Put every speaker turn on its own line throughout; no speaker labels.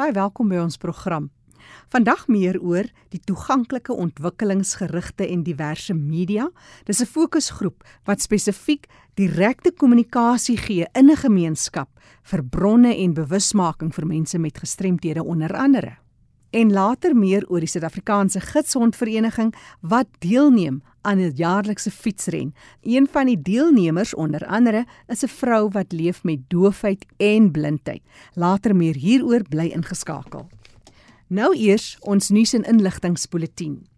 Baie welkom by ons program. Vandag meer oor die toeganklike ontwikkelingsgerigte en diverse media. Dis 'n fokusgroep wat spesifiek direkte kommunikasie gee in 'n gemeenskap vir bronne en bewusmaking vir mense met gestremthede onder andere. En later meer oor die Suid-Afrikaanse Gidsondvereniging wat deelneem aan 'n jaarlikse fietsren. Een van die deelnemers onder andere is 'n vrou wat leef met doofheid en blindheid. Later meer hieroor bly ingeskakel. Nou eers ons nuus en inligtingspulsatie.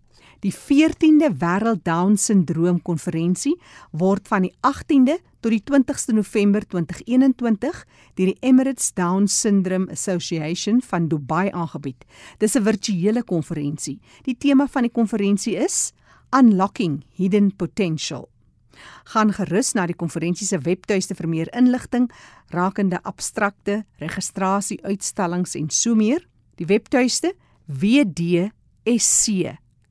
Die 14de Wêreld Down Syndroom Konferensie word van die 18de tot die 20ste November 2021 deur die Emirates Down Syndrome Association van Dubai aangebied. Dis 'n virtuele konferensie. Die tema van die konferensie is Unlocking Hidden Potential. Gaan gerus na die konferensie se webtuiste vir meer inligting rakende abstrakte registrasie uitstallings en so meer. Die webtuiste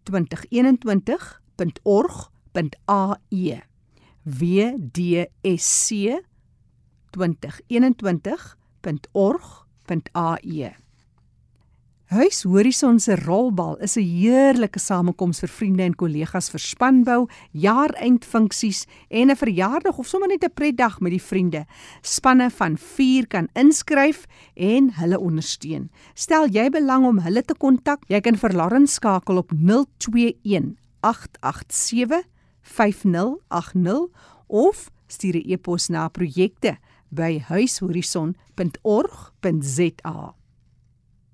wdsc2021.org.ae wdsc2021.org.ae Huis Horison se rolbal is 'n heerlike samekoms vir vriende en kollegas vir spanbou, jaareindfunksies en 'n verjaardag of sommer net 'n pretdag met die vriende. Spanne van 4 kan inskryf en hulle ondersteun. Stel jy belang om hulle te kontak, jy kan vir Lauren skakel op 021 887 5080 of stuur 'n e-pos na projekte by huishorison.org.za.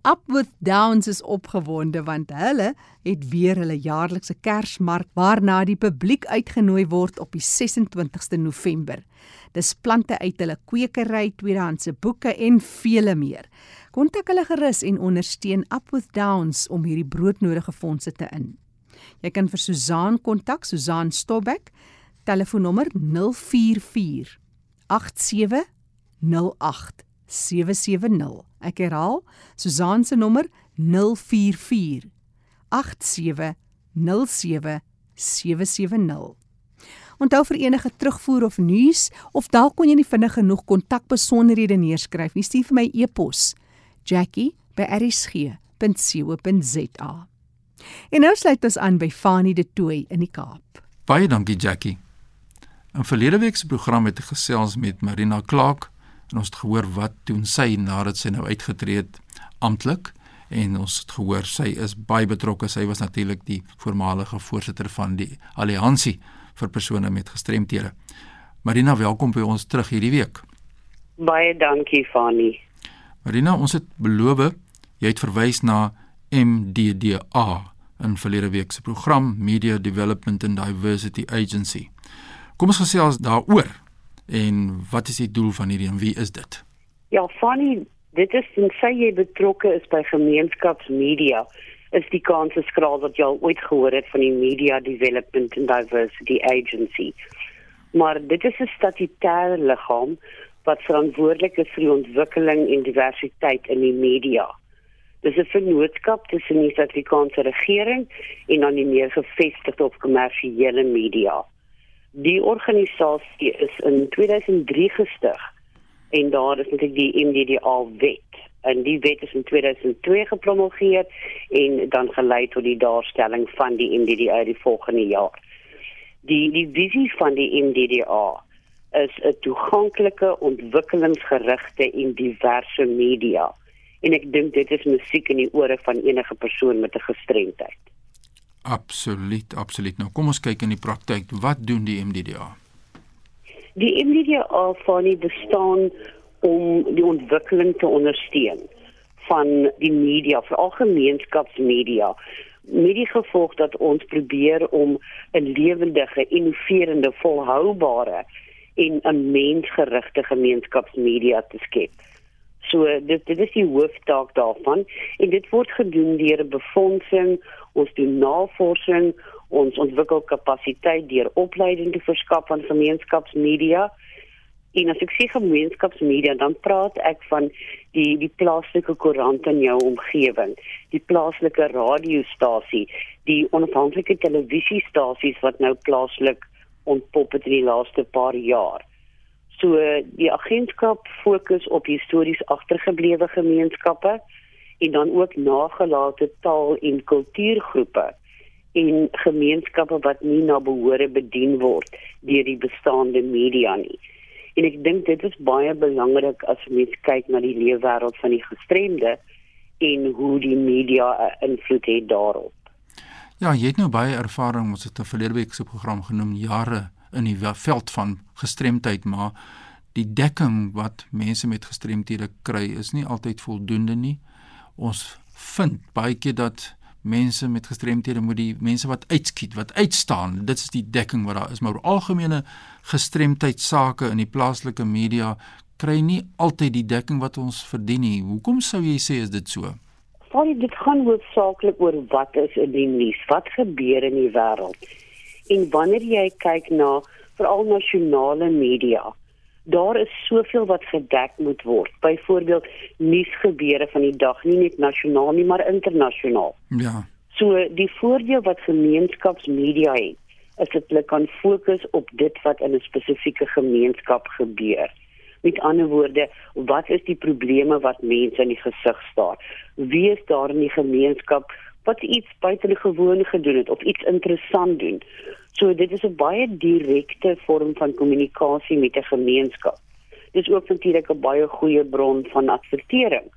Up with Downs is opgewonde want hulle het weer hulle jaarlikse Kersmark waarna die publiek uitgenooi word op die 26ste November. Dis plante uit hulle kwekery, tweedehandse boeke en vele meer. Kontak hulle gerus en ondersteun Up with Downs om hierdie broodnodige fondse te in. Jy kan vir Susan kontak, Susan Stobbeck, telefoonnommer 044 8708 770. Ek herhaal, Susan se nommer 044 8707 770. Onthou vir enige terugvoer of nuus of dalk kon jy nie vinnig genoeg kontakbesonderhede neerskryf nie, stuur vir my e-pos jackie@rsg.co.za. En nou sluit ons aan by Fanie de Tooy in die Kaap.
Baie dankie Jackie. In verlede week se program het ek gesels met Marina Clark en ons het gehoor wat doen sy nadat sy nou uitgetree het amptelik. En ons het gehoor sy is baie betrokke. Sy was natuurlik die voormalige voorsitter van die alliansie vir persone met gestremthede. Marina welkom by ons terug hierdie week.
Baie dankie Fani.
Marina ons het beloof jy het verwys na MDDA in verlede week se program Media Development and Diversity Agency. Kom ons gesels daaroor en wat is die doel van hierdie en wie is dit?
Ja, funny, dit is en sê jy betrokke is by gemeenskapsmedia is die kans skraal dat jy al ooit gehoor het van die Media Development and Diversity Agency. Maar dit is 'n statutêre liggaam wat verantwoordelik is vir die ontwikkeling en diversiteit in die media. Dit is 'n vennootskap tussen die Suid-Afrikaanse regering en dan die meer gevestigde of kommersiële media. Die organisasie is in 2003 gestig en daar is natuurlik die MDDA wet. En die wet is in 2002 gepromulgeer en dan gelei tot die daarstelling van die MDDA die volgende jaar. Die die visie van die MDDA is 'n toeganklike, ontwikkelingsgerigte en diverse media. En ek dink dit is musiek in die ore van enige persoon met 'n gestremdheid.
Absoluut, absoluut. Nou kom ons kyk in die praktyk. Wat doen die MDDA?
Die MDDA van die bestaan om die ontwikkeling te ondersteun van die media, veral gemeenskapsmedia. Met die gevolg dat ons probeer om 'n lewendige, innoverende, volhoubare en 'n mensgerigte gemeenskapsmedia te skep. So dit dit is die hooftaak daarvan en dit word gedoen deur befondsing ons doen navorsing, ons ontwikkel kapasiteit deur opleiding te verskaf van gemeenskapsmedia. En as ek sê gemeenskapsmedia, dan praat ek van die die plaaslike koerant in jou omgewing, die plaaslike radiostasie, die onafhanklike televisiestasies wat nou plaaslik ontpop het in die laaste paar jaar. So die agentskap fokus op histories agtergeblewe gemeenskappe en dan ook nagelate taal en kultuurgroepe en gemeenskappe wat nie na behoore bedien word deur die bestaande media nie. En ek dink dit is baie belangrik as mens kyk na die leefwêreld van die gestremde en hoe die media 'n invloed het daarop.
Ja, jy het nou baie ervaring, ons het 'n verlede week se program genoem jare in die veld van gestremdheid, maar die dekking wat mense met gestremthede kry is nie altyd voldoende nie. Ons vind baie keer dat mense met gestremthede moet die mense wat uitskiet, wat uitstaan, dit is die dekking wat daar is, maar algemene gestremdheid sake in die plaaslike media kry nie altyd die dekking wat ons verdien nie. Hoekom sou jy sê is dit so?
Want dit gaan hoofsaaklik oor wat is in die nuus, wat gebeur in die wêreld. En wanneer jy kyk na veral nasionale media, daar is soveel wat gedek moet word. Byvoorbeeld nuusgebeure van die dag, nie net nasionaal nie, maar internasionaal.
Ja.
So die voordeel wat gemeenskapsmedia het, is dit hulle kan fokus op dit wat in 'n spesifieke gemeenskap gebeur. Met ander woorde, wat is die probleme wat mense in die gesig staar? Wie is daar in die gemeenskap wat iets buitengewoon gedoen het of iets interessant doen? So dit is 'n baie direkte vorm van kommunikasie met 'n gemeenskap. Dit is ook natuurlik 'n baie goeie bron van advertering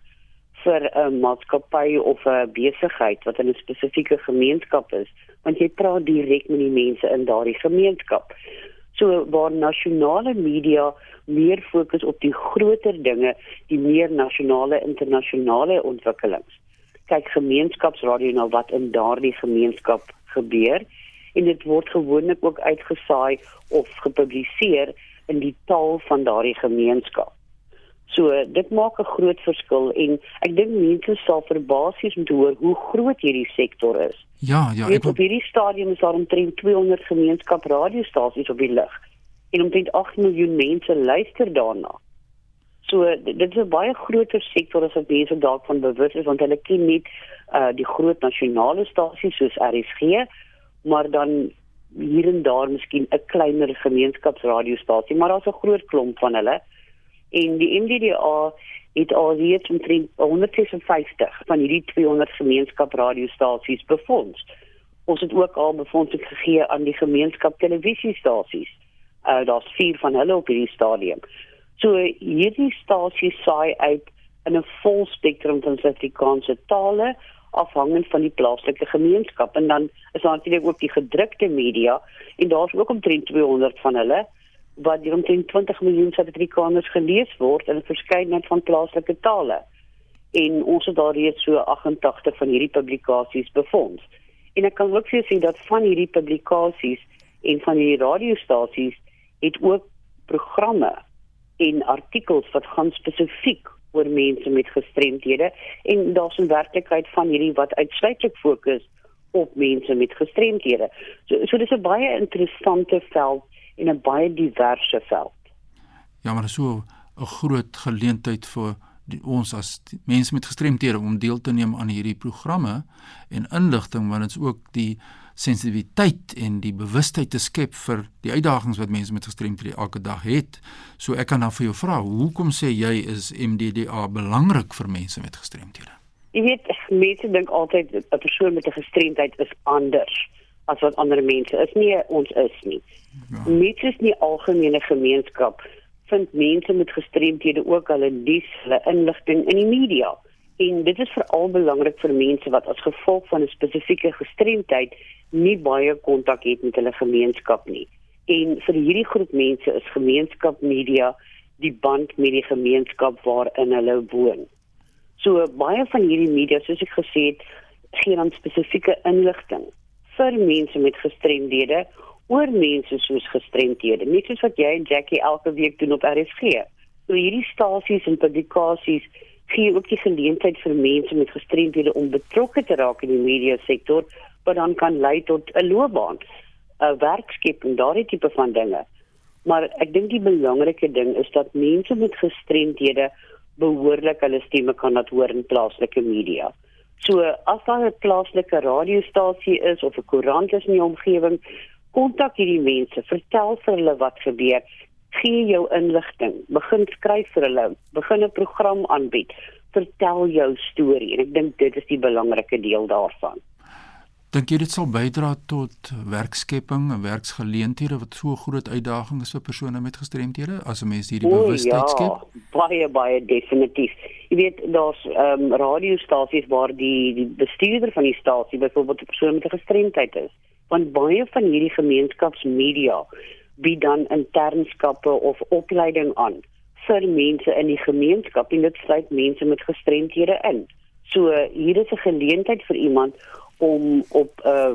vir 'n maatskappy of 'n besigheid wat in 'n spesifieke gemeenskap is, want jy praat direk met die mense in daardie gemeenskap. So waar nasionale media meer fokus op die groter dinge, die meer nasionale internasionale ontwikkelings. Kyk gemeenskapsradio nou wat in daardie gemeenskap gebeur en dit word gewoonlik ook uitgesaai of gepubliseer in die taal van daardie gemeenskap. So dit maak 'n groot verskil en ek dink mense sal verbaas wees om te hoor hoe groot hierdie sektor is.
Ja, ja,
ek op hierdie stadium is daar omtrent 200 gemeenskapradiostasies op die lug en omtrent 8 miljoen mense luister daarna. So dit is 'n baie groter sektor as wat mense dalk van bewus is want hulle ken nie uh die groot nasionale stasies soos RSG maar dan hier en daar miskien 'n kleiner gemeenskapsradiostasie maar daar's 'n groot klomp van hulle en die MDDA het al reeds omtrent 156 van hierdie 200 gemeenskapradiostasies befonds. Ons het ook al befondsing gegee aan die gemeenskap televisiestasies uh, daar's vier van hulle op hierdie stadium. So hierdie stasie saai uit in 'n vol spektrum van Suid-Afrikaanse tale afhangend van die plaaslike gemeenskap en dan is daar natuurlik ook die gedrukte media en daar's ook omtrent 200 van hulle wat deur omtrent 20 miljoen Suid-Afrikaners gelees word in 'n verskeidenheid van plaaslike tale. En ons het daar reeds so 88 van hierdie publikasies befonds. En ek kan ook sê dat van hierdie publikasies en van hierdie radiostasies het ook programme en artikels wat gaan spesifiek oor mense met gestremthede en daar's 'n werklikheid van hierdie wat uitsluitlik fokus op mense met gestremthede. So so dis 'n baie interessante veld en 'n baie diverse veld.
Ja, maar so 'n groot geleentheid vir die, ons as die, mense met gestremthede om deel te neem aan hierdie programme en inligting want dit is ook die sensitiwiteit en die bewustheid te skep vir die uitdagings wat mense met gestremthede elke dag het. So ek kan dan vir jou vra, hoekom sê jy is MDDA belangrik vir mense met gestremthede?
Jy weet, mense dink altyd 'n persoon met 'n gestremdheid is anders as wat ander mense is. Nee, ons is nie. Ja. Mense is nie algemene gemeenskap vind mense met gestremthede ook hulle dies, hulle inligting in die media. En dit is veral belangrik vir mense wat as gevolg van 'n spesifieke gestremdheid nie baie kontak het met hulle gemeenskap nie. En vir hierdie groep mense is gemeenskap media die band met die gemeenskap waarin hulle woon. So baie van hierdie media, soos ek gesê het, gee dan spesifieke inligting vir mense met gestremdhede oor mense soos gestremdhede, net soos wat jy en Jackie elke week doen op RSG. So hierdie stasies en publikasies gee ook die geleentheid vir mense met gestremdhede om betrokke te raak in die media sektor wat dan kan lei tot 'n loopbaan, 'n werkskep en daardie tipe van dinge. Maar ek dink die belangrike ding is dat mense met gestremdhede behoorlik hulle stemme kan laat hoor in plaaslike media. So as daar 'n plaaslike radiostasie is of 'n koerant is in die omgewing, kontak hierdie mense, vertel vir hulle wat gebeur, gee jou inligting, begin skryf vir hulle, begin 'n program aanbied, vertel jou storie en ek dink dit is die belangrike deel daarvan.
Dink jy dit sal bydra tot werkskepping en werksgeleenthede wat so 'n groot uitdaging is vir persone met gestremthede as 'n mens hierdie bewustheid skep? Ja,
baie baie definitief. Jy weet daar's ehm um, radiostasies waar die die bestuurder van die stasie byvoorbeeld 'n persoon met 'n gestremdheid is. Want baie van hierdie gemeenskapsmedia bied dan internskappe of opleiding aan vir mense in die gemeenskap en dit sluit mense met gestremthede in. So hier is 'n geleentheid vir iemand om op 'n uh,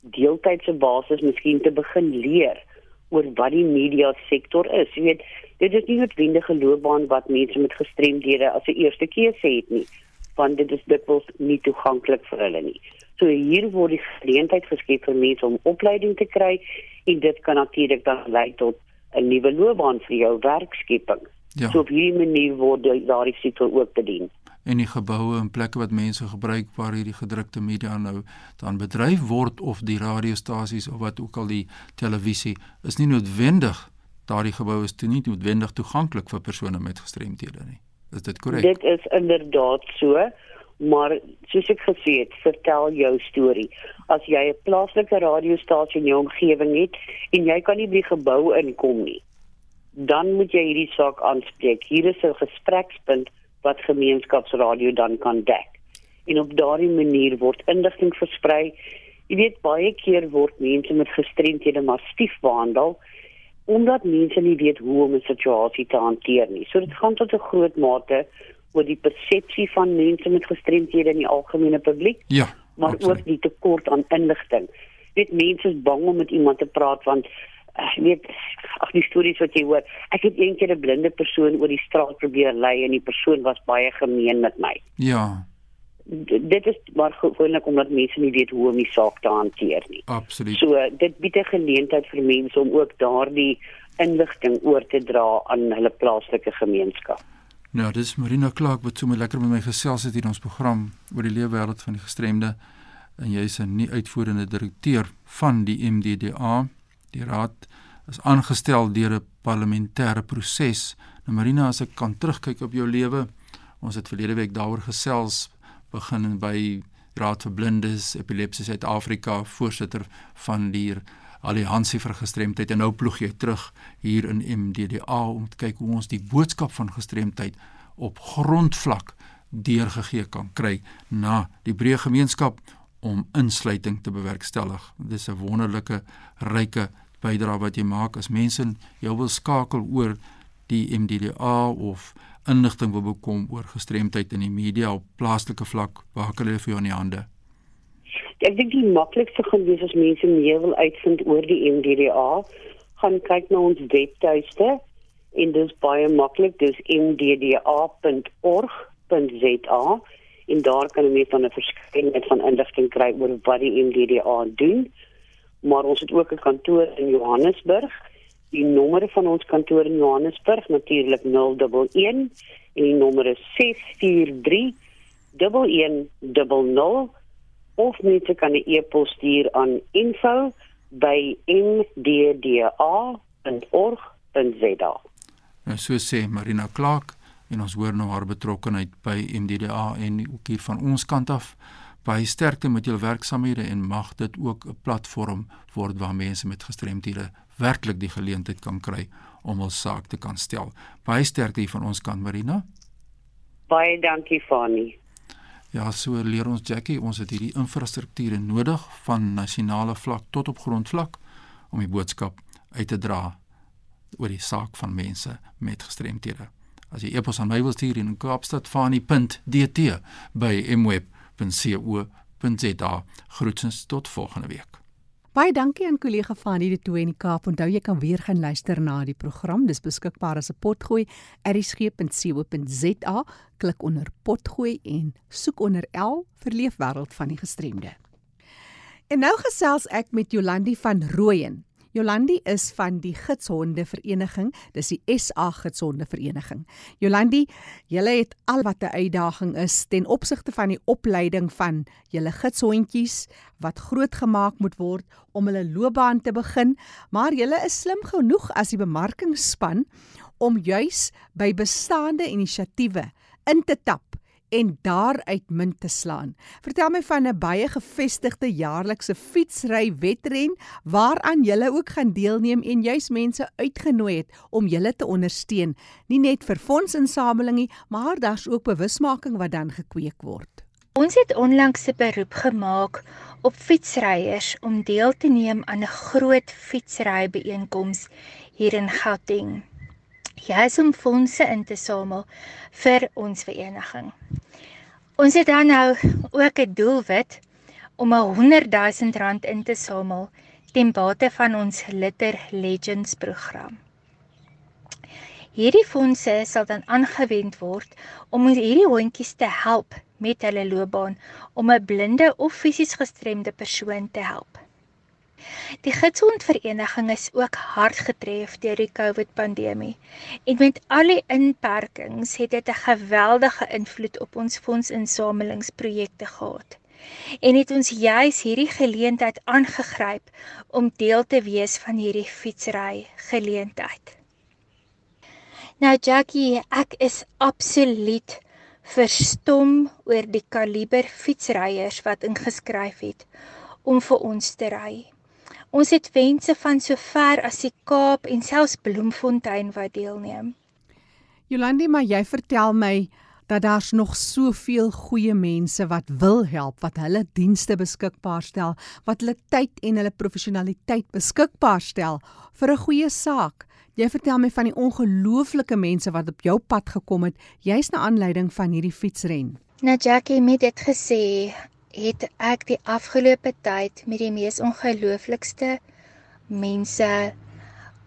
deeltydse basis miskien te begin leer oor wat die media sektor is. Jy weet, dit is nie noodwendig 'n loopbaan wat mense met gestremdhede as 'n eerste keuse het nie, want dit is dikwels nie toeganklik vir hulle nie. So hier word die geleentheid geskep vir mense om opleiding te kry en dit kan natuurlik dan lei tot 'n nuwe loopbaan vir jou werkskepping. Ja. So op hierdie manier word daardie sektor ook bedien
en die geboue en plekke wat mense gebruik waar hierdie gedrukte media nou dan bedryf word of die radiostasies of wat ook al die televisie is nie noodwendig daardie geboue is toe nie noodwendig toeganklik vir persone met gestremthede nie. Is dit korrek?
Dit is inderdaad so, maar soos ek gesê het, vertel jou storie. As jy 'n plaaslike radiostasie in jou omgewing het en jy kan nie by die gebou inkom nie, dan moet jy hierdie saak aanspreek. Hier is 'n gesprekspunt wat gemeenskapsradio dan kan dek. En op daardie manier word inligting versprei. Jy weet baie keer word mense met gestremthede maar stief behandel omdat mense nie weet hoe om 'n situasie te hanteer nie. So dit gaan tot 'n groot mate oor die persepsie van mense met gestremthede in die algemene publiek.
Ja.
Maar absoluut. ook die tekort aan inligting. Dit mense is bang om met iemand te praat want ek weet ag die stories wat jy hoor. Ek het eendag 'n blinde persoon oor die straat probeer lei en die persoon was baie gemeen met my.
Ja.
D dit is maar gewoonlik omdat mense nie weet hoe om die saak te hanteer nie.
Absoluut.
So dit bied 'n geleentheid vir mense om ook daardie inligting oor te dra aan hulle plaaslike gemeenskap.
Nou, dis Marina Clark wat sommer lekker met my gesels het hier in ons program oor die lewe wêreld van die gestremde en jy is 'n nie uitvoerende direkteur van die MDDA. Die raad is aangestel deur 'n parlementêre proses. Nou Marina, as ek kan terugkyk op jou lewe, ons het verlede week daaroor gesels begin by Raad vir Blindes, Epilepsie Suid-Afrika, voorsitter van die Alliansie vir Gestremdheid en nou ploeg jy terug hier in MDDA om te kyk hoe ons die boodskap van gestremdheid op grondvlak deurgegee kan kry na die breë gemeenskap om insluiting te bewerkstellig. Dis 'n wonderlike ryke bydrae wat jy maak as mense jou wil skakel oor die MDDA of inligting wil bekom oor gestremdheid in die media op plaaslike vlak, waar kan hulle vir jou in die hande?
Ek dink die maklikste gaan wees as mense meer wil uitvind oor die MDDA, gaan kyk na ons webtuiste en dit is baie maklik, dis mdda.org.za en daar kan jy van 'n verskeidenheid van inligting kry oor wat die MDDA doen. Maar ons het ook 'n kantoor in Johannesburg. Die nommer van ons kantoor in Johannesburg natuurlik 011 en die nommer is 643 1100 of mense kan 'n e-pos stuur aan info@mdda.org.za.
Nou so sê Marina Clark en ons hoor nou haar betrokkeheid by MDDA en ook hier van ons kant af baie sterkte met julle werksamehede en mag dit ook 'n platform word waar mense met gestremthede werklik die geleentheid kan kry om hul saak te kan stel. Baie sterkte hier van ons kant Marina.
Baie dankie Fani.
Ja, so leer ons Jackie, ons het hierdie infrastrukture nodig van nasionale vlak tot op grondvlak om die boodskap uit te dra oor die saak van mense met gestremthede. As jy e-pos aan my wil stuur in kaapstadfani.dt by mweb.co.za. Groetens tot volgende week.
Baie dankie aan kollega Fani de Tooy in die Kaap. Onthou jy kan weer gaan luister na die program. Dis beskikbaar as 'n potgooi erisg.co.za. Klik onder potgooi en soek onder L vir leefwêreld van die gestremde. En nou gesels ek met Jolandi van Rooyen. Jolandi is van die Gidshonde Vereniging, dis die SA Gidshonde Vereniging. Jolandi, julle het al wat 'n uitdaging is ten opsigte van die opleiding van julle gidshondjies wat grootgemaak moet word om hulle loopbaan te begin, maar julle is slim genoeg as die bemarkingsspan om juis by bestaande inisiatiewe in te tap en daaruit munt te slaan. Vertel my van 'n baie gevestigde jaarlikse fietsry wedren waaraan jy ook gaan deelneem en juis mense uitgenooi het om julle te ondersteun, nie net vir fondsinsameling nie, maar daar's ook bewusmaking wat dan gekweek word.
Ons het onlangs 'n beroep gemaak op fietsryers om deel te neem aan 'n groot fietsry byeenkoms hier in Gauteng. Jy is om fondse in te samel vir ons vereniging. Ons het dan nou ook 'n doelwit om 'n 100 000 rand in te samel ten bate van ons Litter Legends program. Hierdie fondse sal dan aangewend word om hierdie hondjies te help met hulle loopbaan om 'n blinde of fisies gestremde persoon te help. Die Gidsondvereniging is ook hard getref deur die COVID-pandemie en met al die inperkings het dit 'n geweldige invloed op ons fondsinsamelingsprojekte gehad. En het ons juis hierdie geleentheid aangegryp om deel te wees van hierdie fietsry geleentheid. Nou Jackie, ek is absoluut verstom oor die kaliber fietsryers wat ingeskryf het om vir ons te ry. Ons het wense van so ver as die Kaap en selfs Bloemfontein wat deelneem.
Jolandi, maar jy vertel my dat daar's nog soveel goeie mense wat wil help, wat hulle dienste beskikbaar stel, wat hulle tyd en hulle professionaliteit beskikbaar stel vir 'n goeie saak. Jy vertel my van die ongelooflike mense wat op jou pad gekom het, juis na aanleiding van hierdie fietsren.
Nou Jackie, met dit gesê, het ek die afgelope tyd met die mees ongelooflikste mense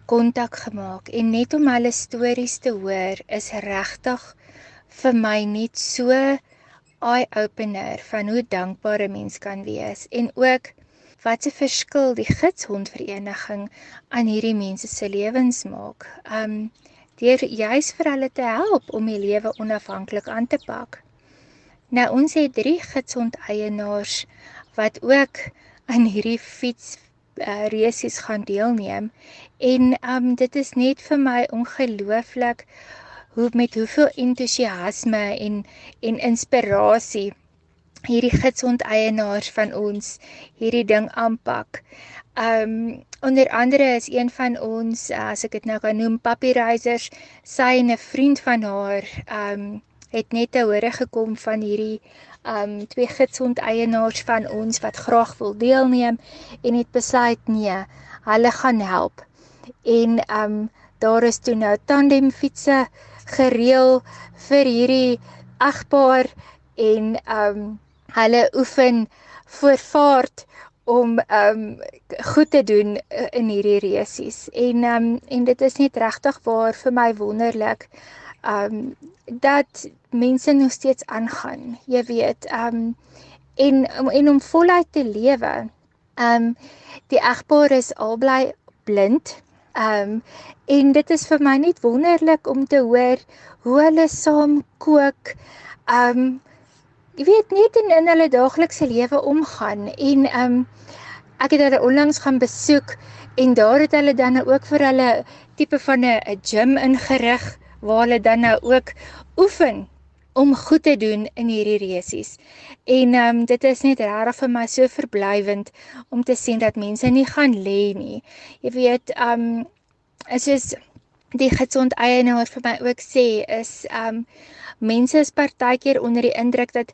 kontak gemaak en net om hulle stories te hoor is regtig vir my net so eye opener van hoe dankbaar 'n mens kan wees en ook wat 'n verskil die gidshondvereniging aan hierdie mense se lewens maak. Um deur juis vir hulle te help om die lewe onafhanklik aan te pak. Nou ons het drie gidshond eienaars wat ook aan hierdie fiets uh, resies gaan deelneem en um dit is net vir my ongelooflik hoe met hoeveel entoesiasme en en inspirasie hierdie gidsond eienaars van ons hierdie ding aanpak. Um onder andere is een van ons as ek dit nou kan noem papiereisers, sy en 'n vriend van haar um het net te hore gekom van hierdie um twee gidsond eienaars van ons wat graag wil deelneem en het besluit nee, hulle gaan help. En um daar is toe nou tandemfietsse gereël vir hierdie egpaar en um hulle oefen voorvaart om ehm um, goed te doen uh, in hierdie resies. En um, en dit is net regtig waar vir my wonderlik um, dat mense nog steeds aangaan. Jy weet, ehm um, en en om voluit te lewe. Ehm um, die egpaar is albei blind. Ehm um, en dit is vir my net wonderlik om te hoor hoe hulle saam kook. Ehm um, jy weet net in, in hulle daaglikse lewe omgaan en ehm um, ek het hulle onlangs gaan besoek en daar het hulle dan ook vir hulle tipe van 'n gym ingerig waar hulle dan nou ook oefen om goed te doen in hierdie resies. En ehm um, dit is net regtig vir my so verblywend om te sien dat mense nie gaan lê nie. Jy weet ehm um, is soos die gesond eienaar vir my ook sê is ehm um, mense is partykeer onder die indruk dat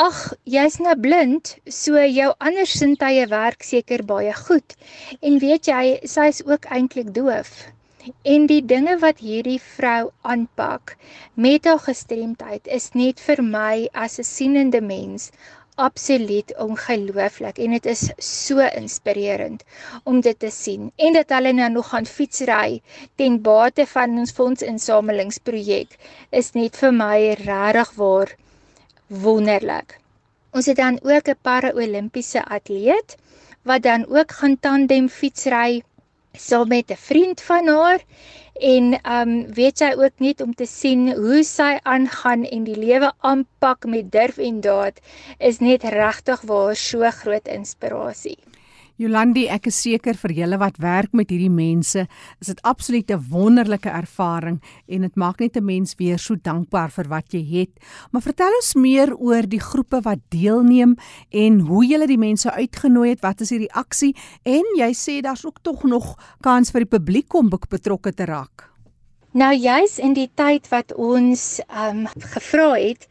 ag, jy's nou blind, so jou ander sintuie werk seker baie goed. En weet jy, sy's ook eintlik doof. En die dinge wat hierdie vrou aanpak met haar gestremdheid is net vir my as 'n sienende mens absoluut ongelooflik en dit is so inspirerend om dit te sien en dat hulle nou nog gaan fietsry ten bate van ons fondsinsamelingsprojek is net vir my regtig waar wonderlik. Ons het dan ook 'n para-olimpiese atleet wat dan ook gaan tandem fietsry saam met 'n vriend van haar en um, weet sy ook net om te sien hoe sy aangaan en die lewe aanpak met durf en daad is net regtig waar so groot inspirasie.
Jolandi, ek is seker vir julle wat werk met hierdie mense, is dit absoluut 'n wonderlike ervaring en dit maak net 'n mens weer so dankbaar vir wat jy het. Maar vertel ons meer oor die groepe wat deelneem en hoe julle die mense uitgenooi het. Wat is die reaksie? En jy sê daar's ook tog nog kans vir die publiek om betrokke te raak.
Nou juis in die tyd wat ons ehm um, gevra het,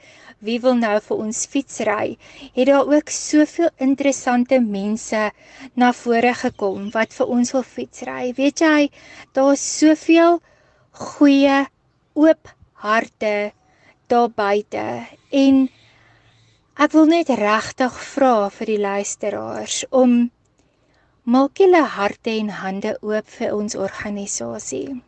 wie wil nou vir ons fietsry, het daar ook soveel interessante mense na vore gekom wat vir ons wil fietsry. Weet jy, daar's soveel goeie oop harte daar buite en ek wil net regtig vra vir die luisteraars om maak julle harte en hande oop vir ons organisasie.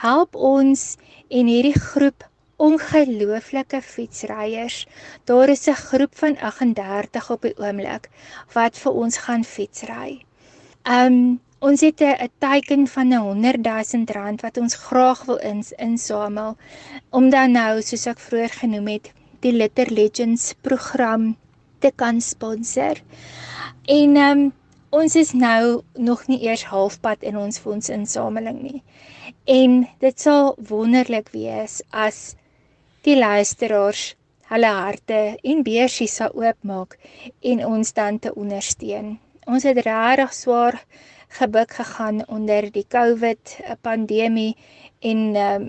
Help ons en hierdie groep ongelooflike fietsryers. Daar is 'n groep van 38 op die oomblik wat vir ons gaan fietsry. Um ons het 'n teiken van 'n 100 000 rand wat ons graag wil ins insamel om dan nou soos ek vroeër genoem het die Litter Legends program te kan sponsor. En um ons is nou nog nie eers halfpad in ons fondsinsameling nie. En dit sal wonderlik wees as die luisteraars hulle harte en beursies sal oopmaak en ons dan te ondersteun. Ons het regtig swaar gebuk gegaan onder die COVID pandemie en um,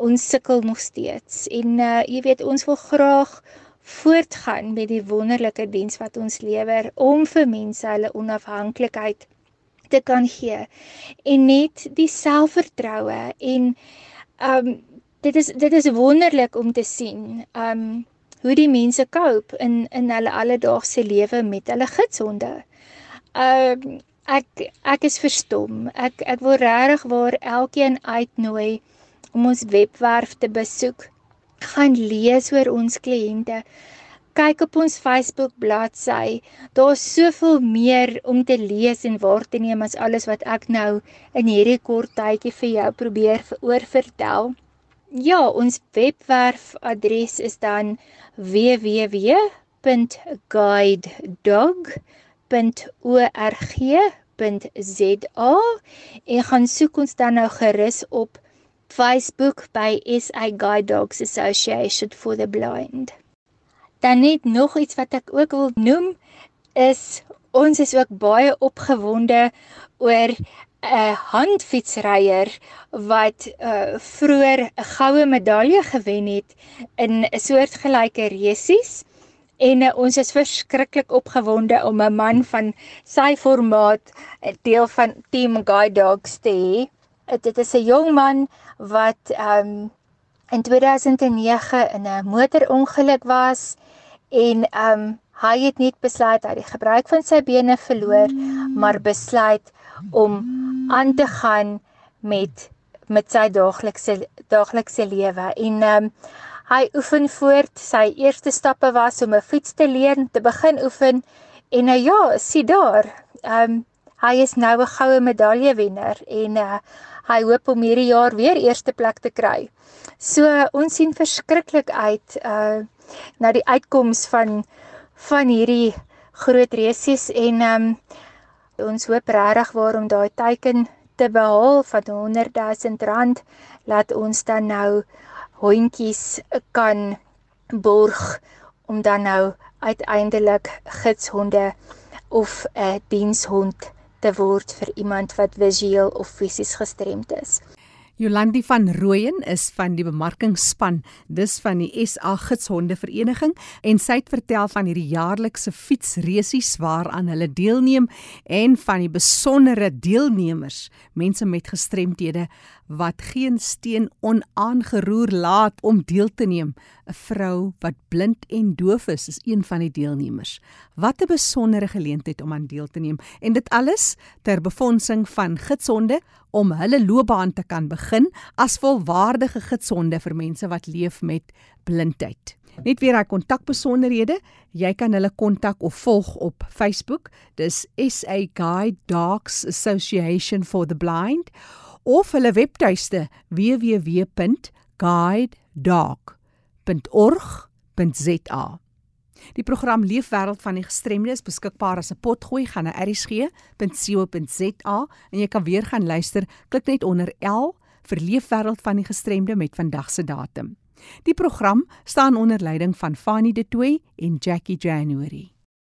ons sukkel nog steeds. En uh, jy weet ons wil graag voortgaan met die wonderlike diens wat ons lewer om vir mense hulle onafhanklikheid te kan gee en net die selfvertroue en um dit is dit is wonderlik om te sien um hoe die mense cope in in hulle alledaagse lewe met hulle gidshonde. Um ek ek is verstom. Ek ek wil regtig waar elkeen uitnooi om ons webwerf te besoek. Gaan lees oor ons kliënte. Kyk op ons Facebook bladsy. Daar's soveel meer om te lees en waar te neem as alles wat ek nou in hierdie kort tydjie vir jou probeer oor vertel. Ja, ons webwerf adres is dan www.guidedog.org.za en gaan soek ons dan nou gerus op Facebook by SA Guide Dogs Association for the Blind. Dan net nog iets wat ek ook wil noem is ons is ook baie opgewonde oor 'n handfietsryer wat uh vroeër 'n goue medalje gewen het in 'n soortgelyke resies en uh, ons is verskriklik opgewonde om 'n man van sy formaat 'n deel van Team Guide Dogs te hê. Dit is 'n jong man wat um in 2009 in 'n motorongeluk was en um hy het net besluit hy het die gebruik van sy bene verloor, maar besluit om aan te gaan met met sy daaglikse daaglikse lewe en ehm um, hy oefen voort. Sy eerste stappe was om 'n fiets te leer, te begin oefen en nou ja, sien daar. Ehm um, hy is nou 'n goue medalje wenner en uh, hy hoop om hierdie jaar weer eerste plek te kry. So ons sien verskriklik uit uh na die uitkoms van van hierdie groot resies en ehm um, ons hoop regtig waarom daai teiken te behaal van 100 000 rand laat ons dan nou hondjies kan borg om dan nou uiteindelik gidshonde of 'n dienshond te word vir iemand wat visueel of fisies gestremd is.
Jolandi van Rooyen is van die bemarkingsspan dis van die SA Gidshonde Vereniging en sy het vertel van hierdie jaarlikse fietsresies waaraan hulle deelneem en van die besondere deelnemers, mense met gestremthede wat geen steen onaangeroer laat om deel te neem. 'n Vrou wat blind en doof is, is een van die deelnemers. Wat 'n besondere geleentheid om aan deel te neem en dit alles ter befondsing van gidsonde om hulle loopbaan te kan begin as volwaardige gidsonde vir mense wat leef met blindheid. Net weer hy kontakbesonderhede, jy kan hulle kontak of volg op Facebook. Dis SA Guide Dogs Association for the Blind of hulle webtuiste www.guidedog.org.za. Die program Leefwêreld van die Gestremde is beskikbaar as 'n potgooi gaan na erisg.co.za en jy kan weer gaan luister. Klik net onder L vir Leefwêreld van die Gestremde met vandag se datum. Die program staan onder leiding van Fanie De Tooy en Jackie January.